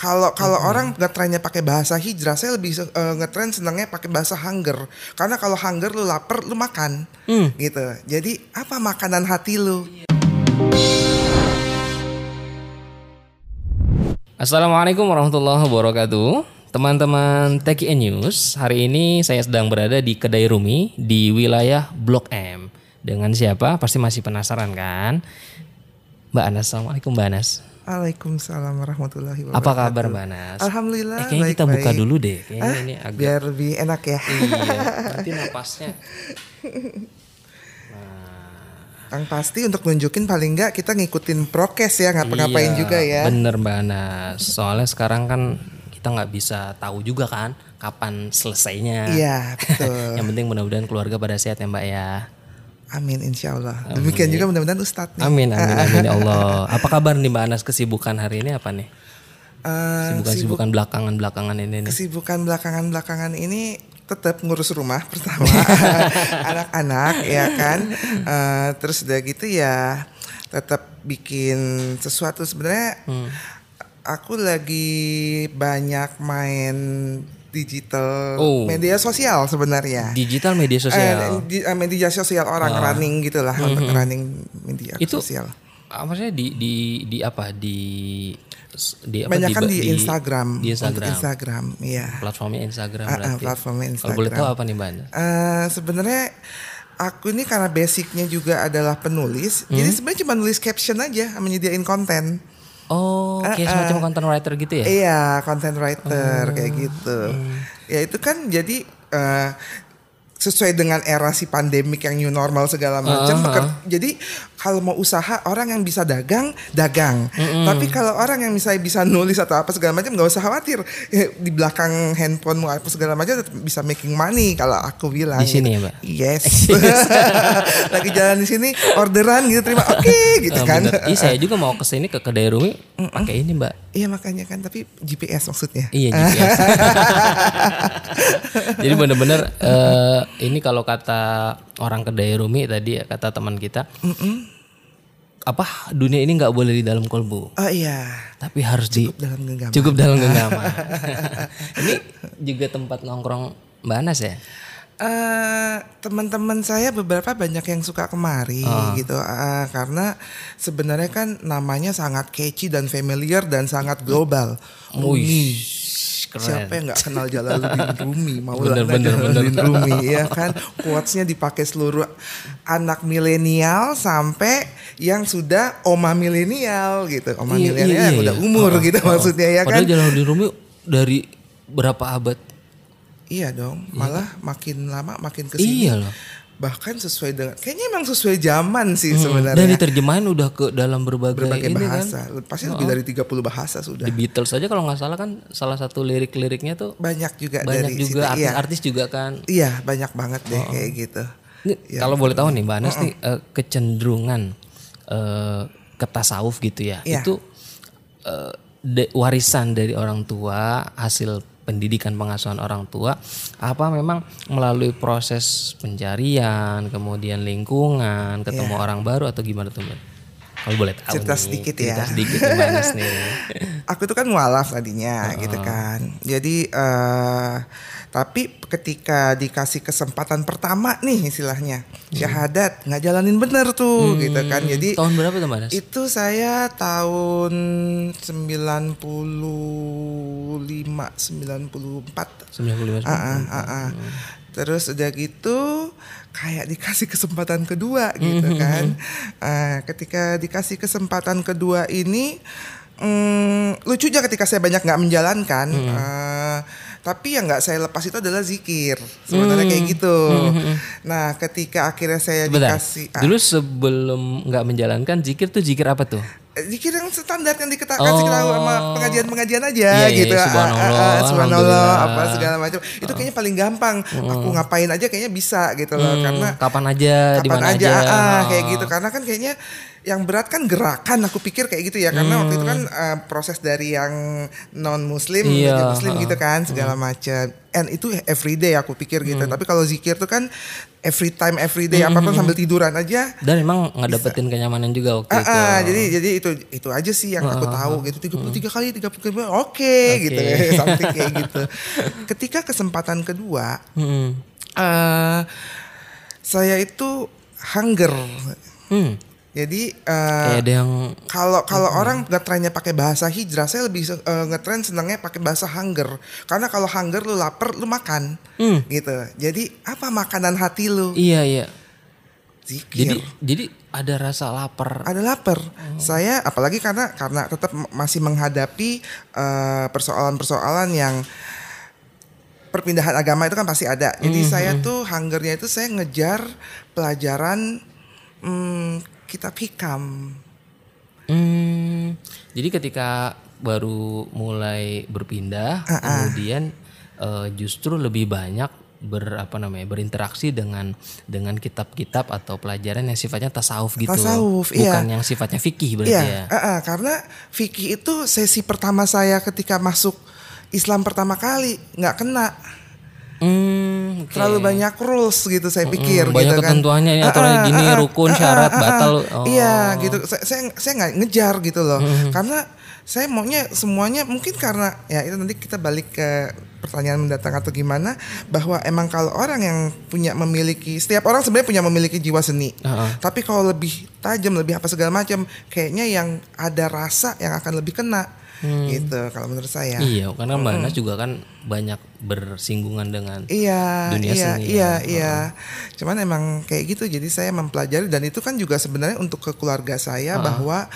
kalau kalau orang ngetrennya pakai bahasa hijrah, saya lebih uh, ngetren senangnya pakai bahasa hunger. Karena kalau hunger lu lapar, lu makan. Hmm. Gitu. Jadi apa makanan hati lu? Assalamualaikum warahmatullahi wabarakatuh. Teman-teman TKN News, hari ini saya sedang berada di Kedai Rumi di wilayah Blok M. Dengan siapa? Pasti masih penasaran kan? Mbak Anas, Assalamualaikum Mbak Anas. Waalaikumsalam warahmatullahi wabarakatuh. Apa kabar Mbak Anas? Alhamdulillah. Eh, kayaknya kita baik-baik. buka dulu deh. Kayaknya Ah, ini agak biar lebih enak ya. iya. Nanti napasnya. Yang pasti untuk nunjukin paling enggak kita ngikutin prokes ya, ngapa-ngapain Iya, juga ya. Bener Mbak Anas. Soalnya sekarang kan kita nggak bisa tahu juga kan kapan selesainya. Iya, betul. Yang penting mudah-mudahan keluarga pada sehat ya Mbak ya. Amin insya Allah. Demikian juga mudah-mudahan Ustadz nih. Amin amin amin ya Allah. Apa kabar nih Mbak Anas kesibukan hari ini apa nih? Eh, Sibukan-sibukan belakangan-belakangan ini nih. kesibukan belakangan-belakangan ini tetap ngurus rumah pertama anak-anak ya kan Eh, terus udah gitu ya tetap bikin sesuatu sebenarnya Hmm. aku lagi banyak main digital Oh. media sosial sebenarnya Digital media Eh, sosial. di- eh, media sosial orang running gitulah untuk running media Hmm. Itu sosial Ah, maksudnya di di di apa di di apa banyak kan di, di- Instagram Di untuk Instagram. Instagram iya platformnya Instagram Ah, ah, berarti. platformnya Kalau boleh Instagram. tahu apa nih Mbak? Eh, sebenarnya aku ini karena basicnya juga adalah penulis, Hmm? jadi sebenarnya cuma nulis caption aja, menyediain konten. Oh, kayak semacam content writer gitu ya? Iya, content writer Oh. kayak gitu. Hmm. Ya itu kan jadi eh, sesuai dengan era si pandemik yang new normal segala macam. Ah, beker- Jadi kalau mau usaha orang yang bisa dagang, dagang. Tapi kalau orang yang misalnya bisa nulis atau apa segala macam nggak usah khawatir. Ya, Di belakang handphone apa segala macam tetap bisa making money kalau aku bilang. Di sini gitu. ya, Mbak? Yes. Lagi jalan di sini orderan gitu terima. Oke gitu Ah, kan. Iya, saya juga mau ke sini ke kedai Rumi pakai ini, Mbak. Iya makanya kan tapi GPS maksudnya. Iya GPS. Jadi bener-bener eh, ini kalau kata orang kedai Rumi tadi kata teman kita, apa dunia ini nggak boleh di dalam kolbu, Oh iya. tapi harus di dalam genggaman. cukup dalam genggaman. ini juga tempat nongkrong Mbak Anas ya? Eh, teman-teman saya beberapa banyak yang suka kemari Ah. gitu Eh, karena sebenarnya kan namanya sangat catchy dan familiar dan sangat global. Rumi. Keren. Siapa yang nggak kenal Jalaluddin Rumi? Mau Bener, bener, Jalaluddin Rumi ya kan. Quotesnya dipakai seluruh anak milenial sampai yang sudah oma milenial gitu. Oma Iya, milenial iya, yang iya, udah iya. umur Oh, gitu oh, maksudnya ya kan. Padahal Jalan di Rumi dari berapa abad? Iya dong, malah makin lama makin ke sini. Iya loh. Bahkan sesuai dengan, kayaknya emang sesuai zaman sih Dan sebenarnya. diterjemahin udah ke dalam berbagai, Berbagai ini bahasa, kan. pasti lebih dari 30 bahasa sudah. The Beatles aja kalau nggak salah kan salah satu lirik-liriknya tuh Banyak juga banyak dari juga. Iya, artis-artis juga kan. iya banyak banget deh kayak gitu. Ini kalau boleh tahu nih Mbak Anas nih eh, kecenderungan eh, ke tasawuf gitu ya. Iya. Itu eh, de- warisan dari orang tua, hasil pendidikan pengasuhan orang tua apa memang melalui proses pencarian, kemudian lingkungan, ketemu orang baru atau gimana tuh Mbak? Kalau boleh tahu Cerita nih, sedikit cerita ya. sedikit nih Mbak Anas nih. Aku tuh kan mualaf tadinya gitu kan. Jadi eh tapi ketika dikasih kesempatan pertama nih istilahnya syahadat nggak jalanin bener tuh gitu kan. Jadi Tahun berapa tuh Anas? Itu saya tahun 95 94. 95 Ah, ah, ah, ah. Terus udah gitu kayak dikasih kesempatan kedua gitu kan. Ah, ketika dikasih kesempatan kedua ini mm, lucu aja ketika saya banyak nggak menjalankan. Ah, tapi yang nggak saya lepas itu adalah zikir sebenarnya kayak gitu. Nah ketika akhirnya saya Sebentar. dikasih ah, Dulu sebelum nggak menjalankan zikir tuh zikir apa tuh? Zikir yang standar yang diketahui Oh. sama pengajian-pengajian aja Iya, iya, gitu. iya, Ah, subhanallah, ah, ah, subhanallah, apa segala macam. Itu kayaknya paling gampang. Aku ngapain aja kayaknya bisa gitu loh. Karena Kapan aja, di kapan mana aja, aja. ah, ah, kayak gitu. Karena kan kayaknya yang berat kan gerakan aku pikir kayak gitu ya. Karena waktu itu kan uh, proses dari yang non muslim Iya, menjadi muslim ha. gitu kan segala macam. And itu everyday aku pikir gitu. Tapi kalau zikir tuh kan every time everyday apa pun sambil tiduran aja Dan emang ngedapetin kenyamanan juga waktu Ah, itu. ah, jadi jadi itu itu aja sih yang aku tahu gitu. 33 kali 30 kali oke. gitu. Something kayak gitu. Ketika kesempatan kedua Hmm. eh saya itu hunger. Hmm. Jadi eh, Kayak ada yang kalau kalau orang ngetrennya pakai bahasa hijrah, saya lebih uh, ngetren senangnya pakai bahasa hunger. Karena kalau hunger lu lapar, lu makan. Hmm. Gitu. Jadi apa makanan hati lu? iya iya. Zikir. Jadi jadi ada rasa lapar. ada lapar. Saya apalagi karena karena tetap masih menghadapi eh, persoalan-persoalan yang perpindahan agama itu kan pasti ada. Jadi saya tuh hungernya itu saya ngejar pelajaran hmm, kitab hikam. Hmm. Jadi ketika baru mulai berpindah, kemudian eh, justru lebih banyak ber apa namanya berinteraksi dengan dengan kitab-kitab atau pelajaran yang sifatnya tasawuf gitu, Tasawuf, iya. bukan yang sifatnya fikih berarti Iya, ya. eh, eh, karena fikih itu sesi pertama saya ketika masuk Islam pertama kali nggak kena. Hmm, oke. Terlalu banyak rules gitu saya pikir Hmm, banyak gitu kan. ketentuannya ini aturannya Ah, ah, gini ah, ah, rukun ah, syarat batal. ah. Oh. Iya gitu. Saya saya saya nggak ngejar gitu loh. Karena saya maunya semuanya mungkin karena ya itu nanti kita balik ke pertanyaan mendatang atau gimana bahwa emang kalau orang yang punya memiliki setiap orang sebenarnya punya memiliki jiwa seni. Ah, Tapi kalau lebih tajam, lebih apa segala macam, kayaknya yang ada rasa yang akan lebih kena. Gitu kalau menurut saya. Iya, karena Mbak Anas juga kan banyak bersinggungan dengan Iya, dunia iya, seni iya, ya. iya. Cuman emang kayak gitu. Jadi saya mempelajari dan itu kan juga sebenarnya untuk ke keluarga saya bahwa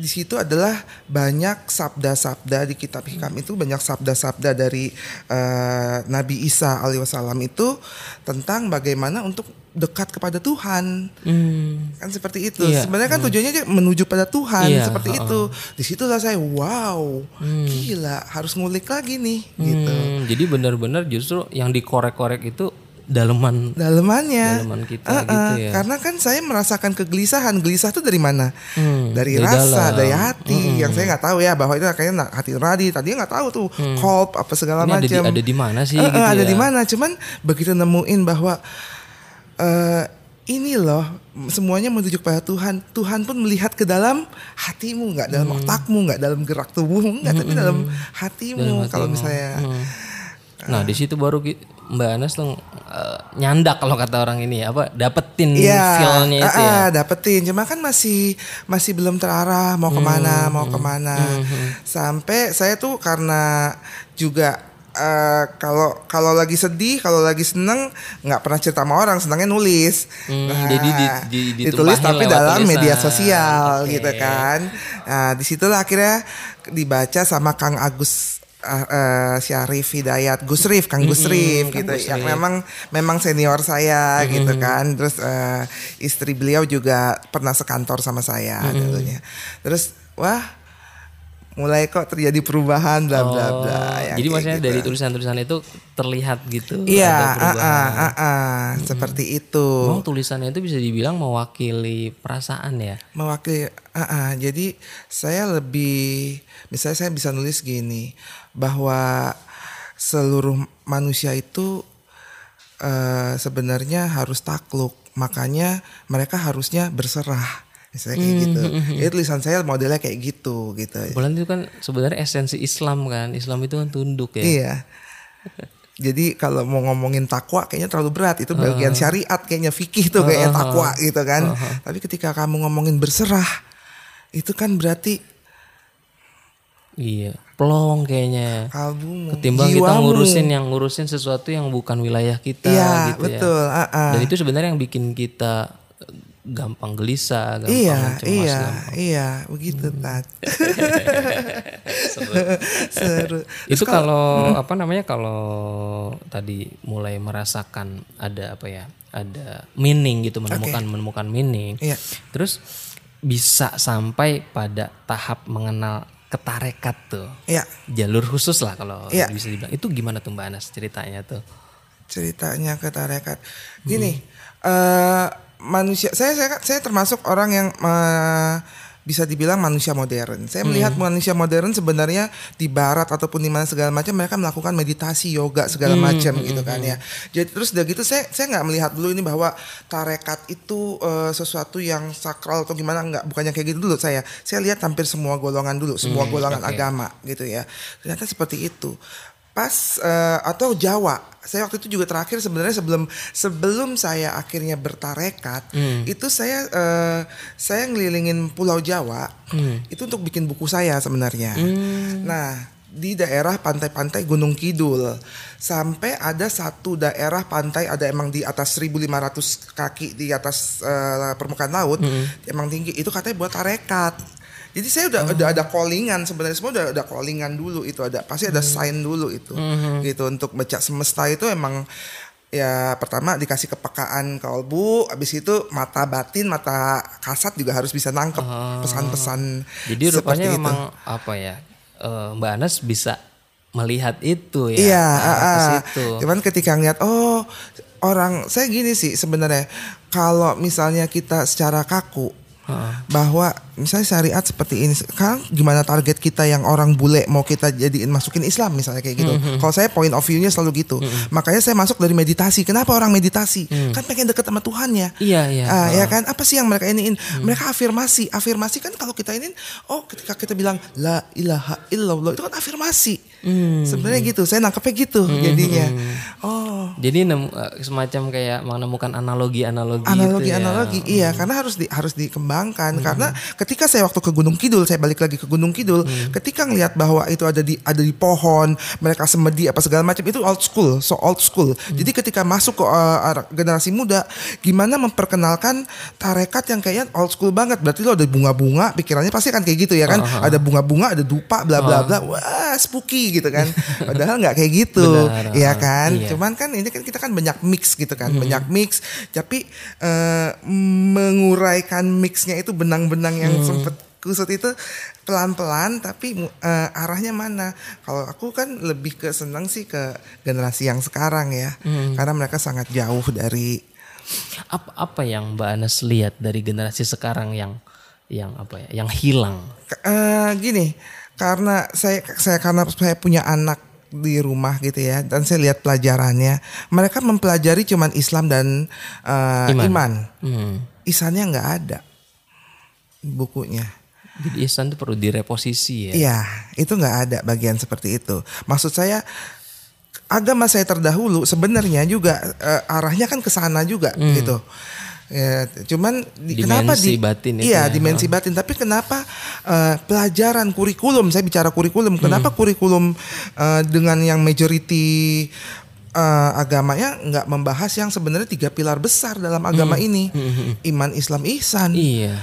di situ adalah banyak sabda-sabda di kitab hikam itu banyak sabda-sabda dari eh, Nabi Isa alaihissalam itu tentang bagaimana untuk dekat kepada Tuhan Hmm. kan seperti itu Iya. sebenarnya kan tujuannya dia menuju pada Tuhan Iya, seperti ha-ha. itu di situlah saya wow gila harus ngulik lagi nih gitu Hmm, jadi benar-benar justru yang dikorek-korek itu daleman dalemannya daleman kita Uh-uh, gitu ya. Karena kan saya merasakan kegelisahan. Gelisah tuh dari mana? Hmm, dari dari rasa, dalam. dari hati. Yang saya nggak tahu ya bahwa itu kayaknya hati nurani. Tadinya nggak tahu tuh kolb apa segala Hmm. Ini ada di, macam. ada di mana sih Uh-uh, gitu ada ya. di mana? Cuman begitu nemuin bahwa eh ini loh semuanya menuju kepada Tuhan. Tuhan pun melihat ke dalam hatimu, nggak dalam Hmm. otakmu, nggak dalam gerak tubuhmu, nggak tapi dalam hatimu. Dalam Kalau hatimu. misalnya Hmm. Nah, di situ baru Mbak Anas tuh eh, nyandak kalau kata orang ini ya, apa dapetin Iya, feel-nya itu ah, ya. ah, dapetin. Cuma kan masih masih belum terarah mau ke mana, Hmm, mau ke mana. Sampai saya tuh karena juga eh, kalau kalau lagi sedih, kalau lagi seneng nggak pernah cerita sama orang, senangnya nulis. Hmm, jadi di- di- ditulis tapi dalam tulisan. media sosial Oke. gitu kan. Nah di situlah akhirnya dibaca sama Kang Agus uh, uh, Syarif Hidayat Gus Rif Kang Gus Rif Kang gitu. Gus yang Rif. memang memang senior saya gitu kan. Terus uh, istri beliau juga pernah sekantor sama saya dulunya terus wah mulai kok terjadi perubahan bla bla Oh, bla. Yang jadi kayak maksudnya gitu. dari tulisan-tulisan itu terlihat gitu iya ada ah, ah, ah, ah, seperti itu. Emang tulisannya itu bisa dibilang mewakili perasaan ya. mewakili ah, ah, jadi saya lebih misalnya saya bisa nulis gini bahwa seluruh manusia itu eh, sebenarnya harus takluk. Makanya mereka harusnya berserah. Misalnya kayak gitu. jadi tulisan saya modelnya kayak gitu gitu. Bulan itu kan sebenarnya esensi Islam kan. Islam itu kan tunduk ya. iya. Jadi kalau mau ngomongin takwa kayaknya terlalu berat. Itu bagian syariat kayaknya fikih tuh kayaknya takwa gitu kan. Tapi ketika kamu ngomongin berserah itu kan berarti Iya, plong kayaknya. Ketimbang kita jiwamu. ngurusin yang ngurusin sesuatu yang bukan wilayah kita Iya, gitu betul. ya. ah, ah. Dan itu sebenarnya yang bikin kita eh, gampang gelisah, gampang Iya, cemas, iya, gampang- iya, begitu Tat. Seru. Seru. itu kalau apa namanya kalau tadi mulai merasakan ada apa ya ada meaning gitu menemukan menemukan meaning Iya. terus bisa sampai pada tahap mengenal ketarekat tuh. Iya, jalur khusus lah kalau Iya. bisa dibilang. Itu gimana tuh mbak Anas ceritanya tuh? Ceritanya ke tarekat. Gini, eh manusia saya saya saya termasuk orang yang uh, bisa dibilang manusia modern. Saya melihat Hmm. manusia modern sebenarnya di barat ataupun di mana segala macam mereka melakukan meditasi, yoga segala macam gitu kan ya. Jadi terus udah gitu saya saya nggak melihat dulu ini bahwa tarekat itu eh, sesuatu yang sakral atau gimana nggak bukannya kayak gitu dulu saya. Saya lihat hampir semua golongan dulu, semua golongan oke. agama gitu ya. Ternyata seperti itu. Pas eh, atau Jawa, saya waktu itu juga terakhir sebenarnya sebelum sebelum saya akhirnya bertarekat, itu saya eh, saya ngelilingin Pulau Jawa itu untuk bikin buku saya sebenarnya. Nah di daerah pantai-pantai Gunung Kidul sampai ada satu daerah pantai ada emang di atas 1500 kaki di atas eh, permukaan laut emang tinggi itu katanya buat tarekat jadi saya udah udah ada callingan sebenarnya semua udah ada callingan dulu itu ada pasti ada sign dulu itu gitu untuk baca semesta itu emang ya pertama dikasih kepekaan kalbu habis itu mata batin mata kasat juga harus bisa nangkep pesan-pesan Jadi seperti rupanya itu. memang apa ya? eh, Mbak Anas bisa melihat itu ya. Iya, nah, ah, ke ah. situ. cuman ketika ngeliat oh orang saya gini sih sebenarnya kalau misalnya kita secara kaku bahwa misalnya syariat seperti ini sekarang gimana target kita yang orang bule mau kita jadiin masukin Islam misalnya kayak gitu. Kalau saya point of view-nya selalu gitu. Makanya saya masuk dari meditasi. Kenapa orang meditasi? Kan pengen deket sama Tuhannya. Iya, iya. Ah, ya Ah. kan? Apa sih yang mereka iniin? Mereka afirmasi. Afirmasi kan kalau kita ini oh ketika kita bilang la ilaha illallah itu kan afirmasi. Sebenarnya gitu. Saya nangkepnya gitu jadinya. Oh, Jadi nem- eh, semacam kayak menemukan analogi-analogi itu analogi ya. analogi iya karena harus di harus dikembangkan. Karena ketika saya waktu ke Gunung Kidul saya balik lagi ke Gunung Kidul ketika ngelihat bahwa itu ada di ada di pohon mereka semedi apa segala macam itu old school so old school. Jadi ketika masuk ke uh, generasi muda gimana memperkenalkan tarekat yang kayaknya old school banget? Berarti lo ada bunga-bunga pikirannya pasti kan kayak gitu ya kan? Ada bunga-bunga ada dupa bla bla bla wah spooky gitu kan. Padahal nggak kayak gitu. Benar, ya kan? Iya. cuman kan ini kan kita kan banyak mix gitu kan banyak mix tapi eh, menguraikan mixnya itu benang-benang yang sempet kusut itu pelan-pelan tapi eh, arahnya mana kalau aku kan lebih ke senang sih ke generasi yang sekarang ya karena mereka sangat jauh dari Apa apa yang Mbak Anas lihat dari generasi sekarang yang yang apa ya? Yang hilang. Eh, gini karena saya saya karena saya punya anak di rumah gitu ya dan saya lihat pelajarannya mereka mempelajari cuman Islam dan eh, Iman. iman. Hmm. Isannya nggak ada bukunya. Jadi ihsan itu perlu direposisi ya. Iya, itu nggak ada bagian seperti itu. Maksud saya agama saya terdahulu sebenarnya juga eh, arahnya kan ke sana juga gitu. Ya, cuman di- kenapa Hmm. Dimensi di batin itu iya ya. dimensi batin tapi kenapa eh, pelajaran kurikulum saya bicara kurikulum Hmm. kenapa kurikulum eh, dengan yang majority eh, agamanya nggak membahas yang sebenarnya tiga pilar besar dalam agama ini iman Islam ihsan Hmm. Iya.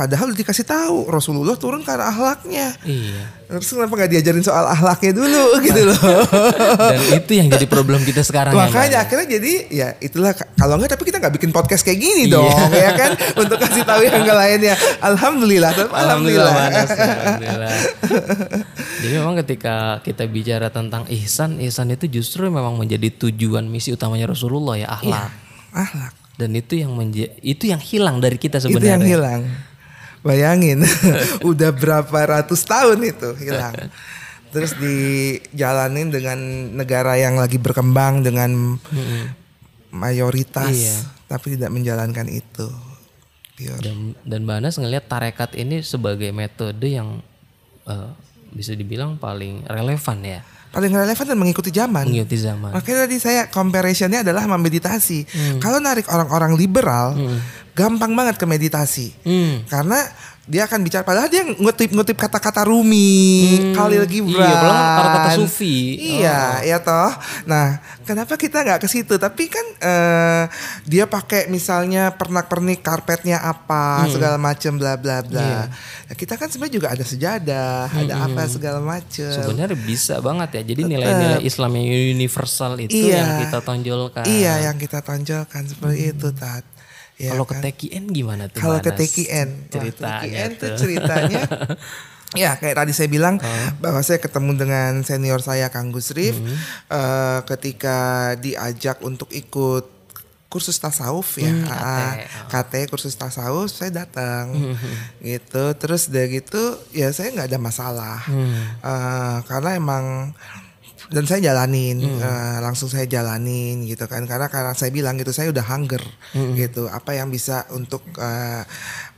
Padahal dikasih tahu Rasulullah turun karena akhlaknya Iya. Terus kenapa nggak diajarin soal ahlaknya dulu gitu loh. Dan itu yang jadi problem kita sekarang ya. Makanya Anas. akhirnya jadi ya itulah kalau nggak tapi kita nggak bikin podcast kayak gini Iya. dong ya kan untuk kasih tahu yang ke lainnya. Alhamdulillah, alhamdulillah. Anas, alhamdulillah. Jadi memang ketika kita bicara tentang ihsan, ihsan itu justru memang menjadi tujuan misi utamanya Rasulullah ya akhlak. Ahlak. Dan itu yang menja- itu yang hilang dari kita Itu sebenarnya. yang hilang. Bayangin, udah berapa ratus tahun itu hilang. Terus dijalanin dengan negara yang lagi berkembang dengan mayoritas, Iya. tapi tidak menjalankan itu. Pure. Dan dan Mbak Anas ngelihat tarekat ini sebagai metode yang eh, bisa dibilang paling relevan ya Paling relevan dan mengikuti zaman. mengikuti zaman. Makanya tadi saya comparisonnya adalah sama meditasi. Kalau narik orang-orang liberal, gampang banget ke meditasi. Hmm. Karena dia akan bicara padahal dia ngutip-ngutip kata-kata Rumi, Khalil Gibran. Iya, belum kata-kata sufi. Iya, ya toh. Nah, kenapa kita nggak ke situ? Tapi kan eh, dia pakai misalnya pernak-pernik karpetnya apa, segala macam bla bla bla. Nah, kita kan sebenarnya juga ada sejadah, ada apa segala macam. Sebenarnya bisa banget ya. Jadi nilai-nilai Islam yang universal itu Iya. yang kita tonjolkan. Iya, yang kita tonjolkan seperti itu, Tat. Ya Kalau kan? ke TKN gimana tuh? Kalau ke? TKN, Wah, ceritanya TKN tuh ceritanya Ya kayak tadi saya bilang bahwa saya ketemu dengan senior saya Kang Gusrif Hmm. eh, ketika diajak untuk ikut kursus tasawuf ya, Hmm, ah, KT kursus tasawuf saya datang gitu. Terus udah gitu ya saya nggak ada masalah Eh, karena emang dan saya jalanin eh, langsung saya jalanin gitu kan. Karena karena saya bilang gitu saya udah hunger gitu. Apa yang bisa untuk eh,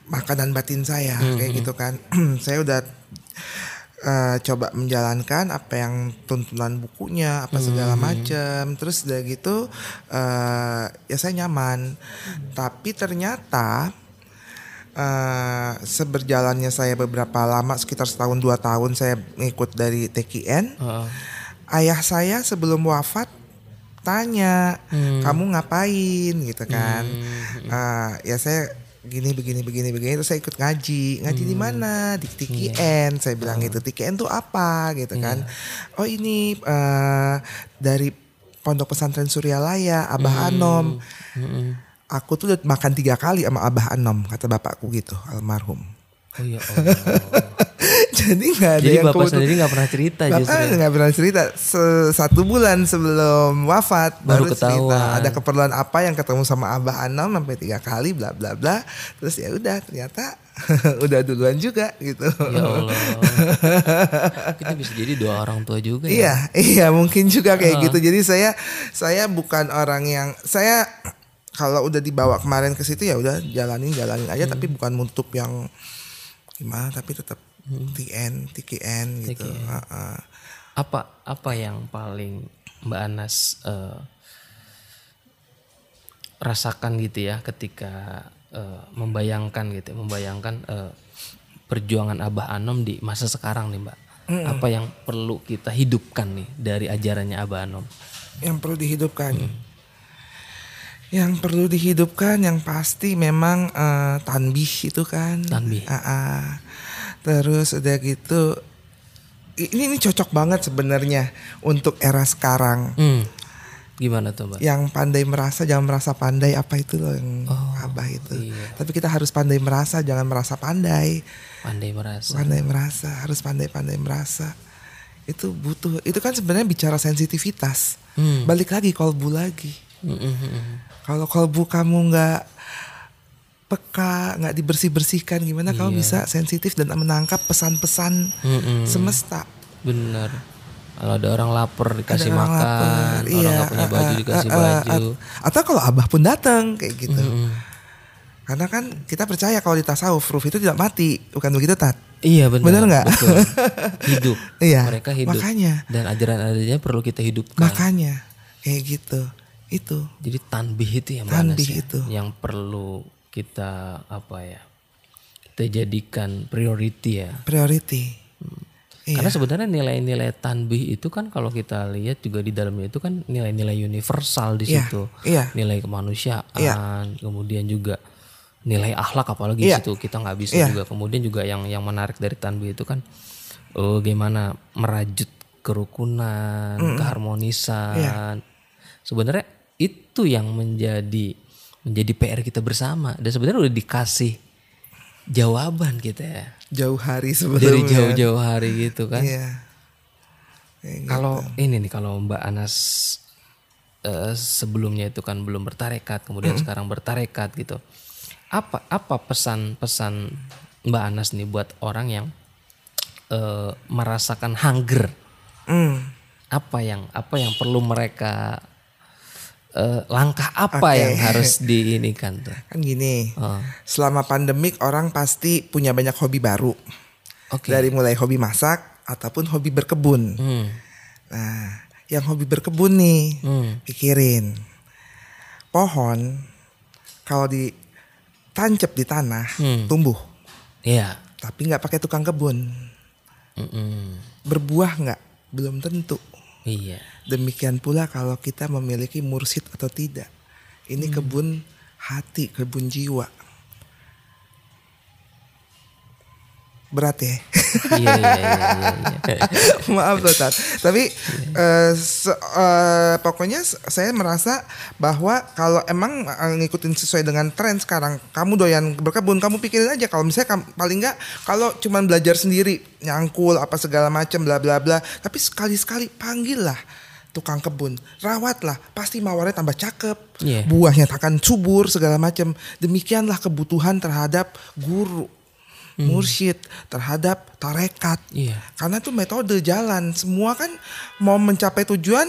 makanan batin saya kayak gitu kan. Saya udah eh, coba menjalankan apa yang tuntunan bukunya apa segala macam terus udah gitu eh, ya saya nyaman. Tapi ternyata eh, seberjalannya saya beberapa lama sekitar setahun dua tahun saya ngikut dari TKN Heeh. Ayah saya sebelum wafat tanya Hmm. kamu ngapain? gitu kan. Ah, ya saya gini begini begini begini terus saya ikut ngaji. Ngaji Hmm. di mana? Di Iya. TKN saya bilang gitu TKN tuh apa? Gitu kan. Oh ini eh, dari Pondok Pesantren Suryalaya Abah Hmm. Anom. Aku tuh udah makan tiga kali sama Abah Anom kata bapakku gitu almarhum Oh ya Allah. jadi nggak ada Jadi yang bapak sendiri nggak pernah cerita Bapak justru. nggak pernah cerita. Se- Satu bulan sebelum wafat Baru baru, cerita ada keperluan apa yang ketemu sama Abah Anam sampai tiga kali bla bla bla. Terus ya udah ternyata udah duluan juga gitu. Ya Allah. Kita bisa jadi dua orang tua juga ya. Iya, iya mungkin juga kayak gitu. Jadi saya saya bukan orang yang saya kalau udah dibawa kemarin ke situ ya udah jalanin jalanin aja tapi bukan nutup yang gimana tapi tetap TN, TKN gitu. Heeh. Apa apa yang paling Mbak Anas eh, rasakan gitu ya ketika eh, membayangkan gitu, membayangkan eh, perjuangan Abah Anom di masa sekarang nih Mbak. Apa yang perlu kita hidupkan nih dari ajarannya Abah Anom? yang perlu dihidupkan. Yang perlu dihidupkan yang pasti memang eh, tanbih itu kan. Tanbih. Ah, ah. Terus udah gitu ini ini cocok banget sebenarnya untuk era sekarang. Hmm. Gimana tuh Mbak? Yang pandai merasa jangan merasa pandai apa itu loh yang abah itu. iya. Tapi kita harus pandai merasa jangan merasa pandai. Pandai merasa. Pandai merasa harus pandai-pandai merasa. Itu butuh. Itu kan sebenarnya bicara sensitivitas. Hmm. Balik lagi kolbu lagi. Hmm, hmm, hmm. Kalau kolbu kamu nggak peka, nggak dibersih bersihkan, gimana kamu bisa sensitif dan menangkap pesan-pesan Hmm, hmm. semesta? Bener. Kalau ada orang lapar dikasih Ada orang makan, lapar, orang iya, nggak punya baju uh, uh, dikasih uh, uh, baju. at- atau kalau abah pun datang kayak gitu. Mm-mm. Karena kan kita percaya kalau di tasawuf ruh itu tidak mati, bukan begitu tat? Iya benar. Bener nggak? Hidup. Iya, Mereka hidup. makanya. Dan ajaran adanya perlu kita hidupkan. Makanya kayak gitu. Itu Jadi tanbih itu ya Mbak Tanbih Anas ya, itu. yang perlu kita apa ya? Kita jadikan priority ya. priority. Iya. Karena sebenarnya nilai-nilai tanbih itu kan kalau kita lihat juga di dalamnya itu kan nilai-nilai universal di Iya, situ. iya. Nilai kemanusiaan, Iya. kemudian juga nilai akhlak apalagi Iya. di situ kita nggak bisa Iya. juga. Kemudian juga yang yang menarik dari tanbih itu kan oh gimana merajut kerukunan, keharmonisan. Iya. Sebenarnya itu yang menjadi menjadi PR kita bersama dan sebenarnya udah dikasih jawaban kita ya jauh hari sebelumnya. dari jauh-jauh hari gitu kan. Iya. Gitu. Kalau ini nih kalau Mbak Anas eh, sebelumnya itu kan belum bertarekat, kemudian sekarang bertarekat gitu. Apa apa pesan-pesan Mbak Anas nih buat orang yang eh, merasakan hunger? Hmm. Apa yang apa yang perlu mereka eh, langkah apa Oke. yang harus diinikan tuh? Kan gini, Oh. selama pandemik orang pasti punya banyak hobi baru. Oke. Dari mulai hobi masak ataupun hobi berkebun. Hmm. Nah, yang hobi berkebun nih, Hmm. pikirin. Pohon kalau ditancap di tanah Hmm. tumbuh, Iya. tapi nggak pakai tukang kebun. Mm-mm. Berbuah nggak? Belum tentu. Iya. Demikian pula kalau kita memiliki mursid atau tidak. Ini Hmm. kebun hati, kebun jiwa. Berat ya. Iya iya iya. Maaf loh Tat. Tapi eh, se- eh, pokoknya s- saya merasa bahwa kalau emang eh, ngikutin sesuai dengan tren sekarang, kamu doyan berkebun, kamu pikirin aja kalau misalnya kam- paling nggak kalau cuman belajar sendiri, nyangkul apa segala macam bla bla bla, tapi sekali-sekali panggil lah tukang kebun, rawatlah, pasti mawarnya tambah cakep, Iya. buahnya akan subur segala macam. Demikianlah kebutuhan terhadap guru, mursyid, terhadap tarekat. Iya. Karena itu metode jalan, semua kan mau mencapai tujuan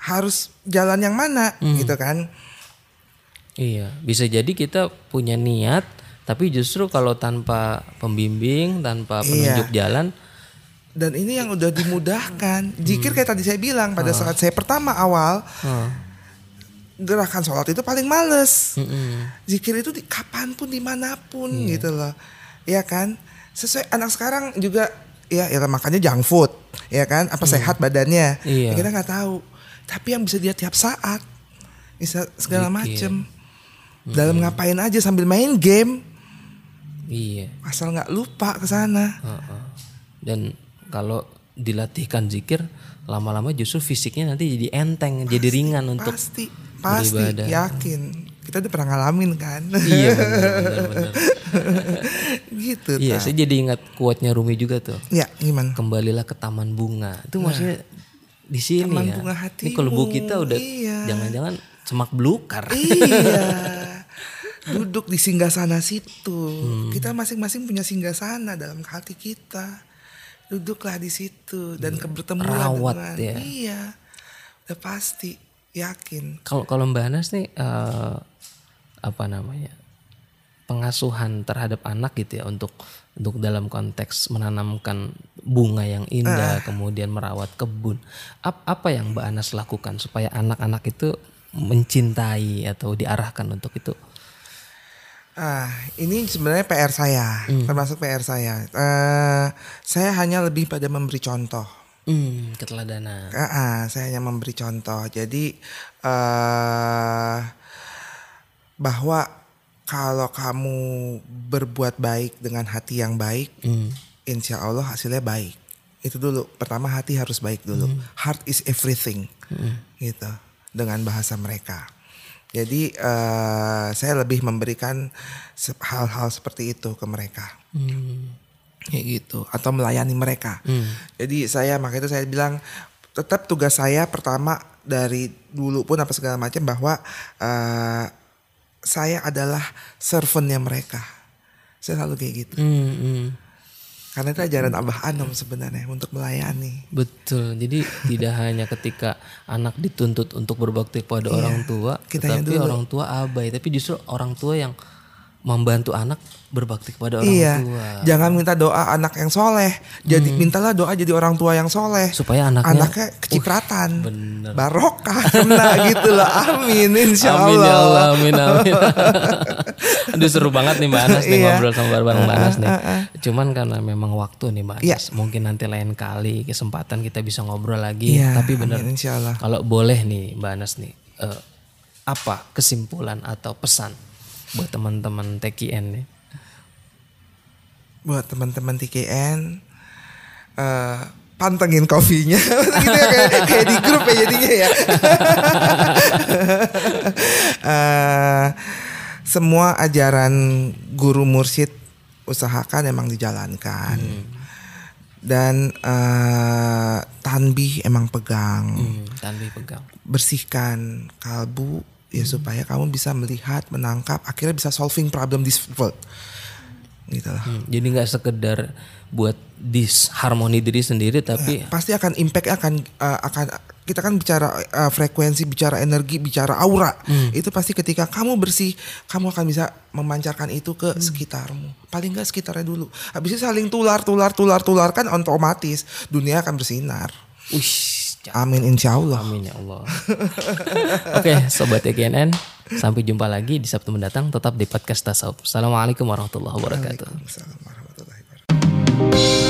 harus jalan yang mana, gitu kan? Iya, bisa jadi kita punya niat, tapi justru kalau tanpa pembimbing, tanpa penunjuk jalan, Dan ini yang udah dimudahkan. Zikir kayak tadi saya bilang pada saat saya pertama awal gerakan sholat itu paling males. Zikir itu di, kapan pun di mana pun gitu loh, ya kan? Sesuai anak sekarang juga ya, ya makanya junk food, ya kan? Apa sehat badannya? Iya. Ya, kita nggak tahu. Tapi yang bisa dia tiap saat, bisa segala macem. Dalam ngapain aja sambil main game, iya. asal nggak lupa ke sana. Heeh. Dan kalau dilatihkan zikir, lama-lama justru fisiknya nanti jadi enteng, jadi ringan untuk pasti pasti beribadah. yakin kita udah pernah ngalamin kan iya benar benar. gitu Iya, tak. saya jadi ingat kuatnya Rumi juga tuh. ya gimana Kembalilah ke taman bunga. Itu maksudnya di sini Taman ya. bunga Ini kalau kita udah iya. jangan-jangan semak belukar. iya duduk di singgasana situ Hmm. kita masing-masing punya singgasana dalam hati kita duduklah di situ dan bertemu Rawat dengan ya. iya udah pasti yakin Kalau kalau Mbak Anas nih eh, apa namanya pengasuhan terhadap anak gitu ya untuk untuk dalam konteks menanamkan bunga yang indah kemudian merawat kebun Ap- apa yang Mbak Anas lakukan supaya anak-anak itu mencintai atau diarahkan untuk itu Ah, ini sebenarnya PR saya, termasuk PR saya. Eh, saya hanya lebih pada memberi contoh. hmm, keteladanan Ah, ah, saya hanya memberi contoh. Jadi eh bahwa kalau kamu berbuat baik dengan hati yang baik, insya Allah hasilnya baik. Itu dulu. Pertama hati harus baik dulu. Heart is everything, gitu. Dengan bahasa mereka. Jadi eh, saya lebih memberikan hal-hal seperti itu ke mereka Hmm, kayak gitu atau melayani mereka. Jadi saya makanya itu saya bilang tetap tugas saya pertama dari dulu pun apa segala macam bahwa eh, saya adalah servantnya mereka. Saya selalu kayak gitu. hmm, hmm. Karena itu ajaran Abah Anom sebenarnya untuk melayani. Betul. Jadi tidak hanya ketika anak dituntut untuk berbakti kepada orang tua, tetapi dulu. orang tua abai, tapi justru orang tua yang membantu anak berbakti kepada orang iya. tua Jangan minta doa anak yang soleh. Jadi mintalah doa jadi orang tua yang soleh. supaya anaknya Anaknya kecipratan. bener. Barokah kena gitu loh. Amin insya Amin ya Allah, Allah. amin amin. Aduh seru banget nih Mbak Anas nih Iya. ngobrol sama bareng Mbak Anas nih. Cuman karena memang waktu nih Mbak Iya. Anas, mungkin nanti lain kali kesempatan kita bisa ngobrol lagi. Iya, Tapi bener amin, insya Allah. kalau boleh nih Mbak Anas nih, eh, apa kesimpulan atau pesan buat teman-teman TKN nih? buat teman-teman TKN eh pantengin kopinya. Gitu ya, kayak, kayak di grup ya jadinya ya. Eh, semua ajaran guru mursyid usahakan emang dijalankan. Dan eh, tanbih emang pegang. Hmm, tanpa pegang. bersihkan kalbu ya supaya kamu bisa melihat menangkap akhirnya bisa solving problem this world. Gitu lah. Hmm, jadi nggak sekedar buat disharmoni diri sendiri tapi pasti akan impact akan uh, akan kita kan bicara uh, frekuensi bicara energi bicara aura. Itu pasti ketika kamu bersih kamu akan bisa memancarkan itu ke sekitarmu. Paling nggak sekitarnya dulu. Habis itu saling tular tular tular tular kan otomatis dunia akan bersinar. Wih, amin insya Allah Amin ya Allah. Oke, sobat EKNN, sampai jumpa lagi di Sabtu mendatang tetap di podcast Tasawuf. Assalamualaikum warahmatullahi wabarakatuh. Waalaikumsalam warahmatullahi wabarakatuh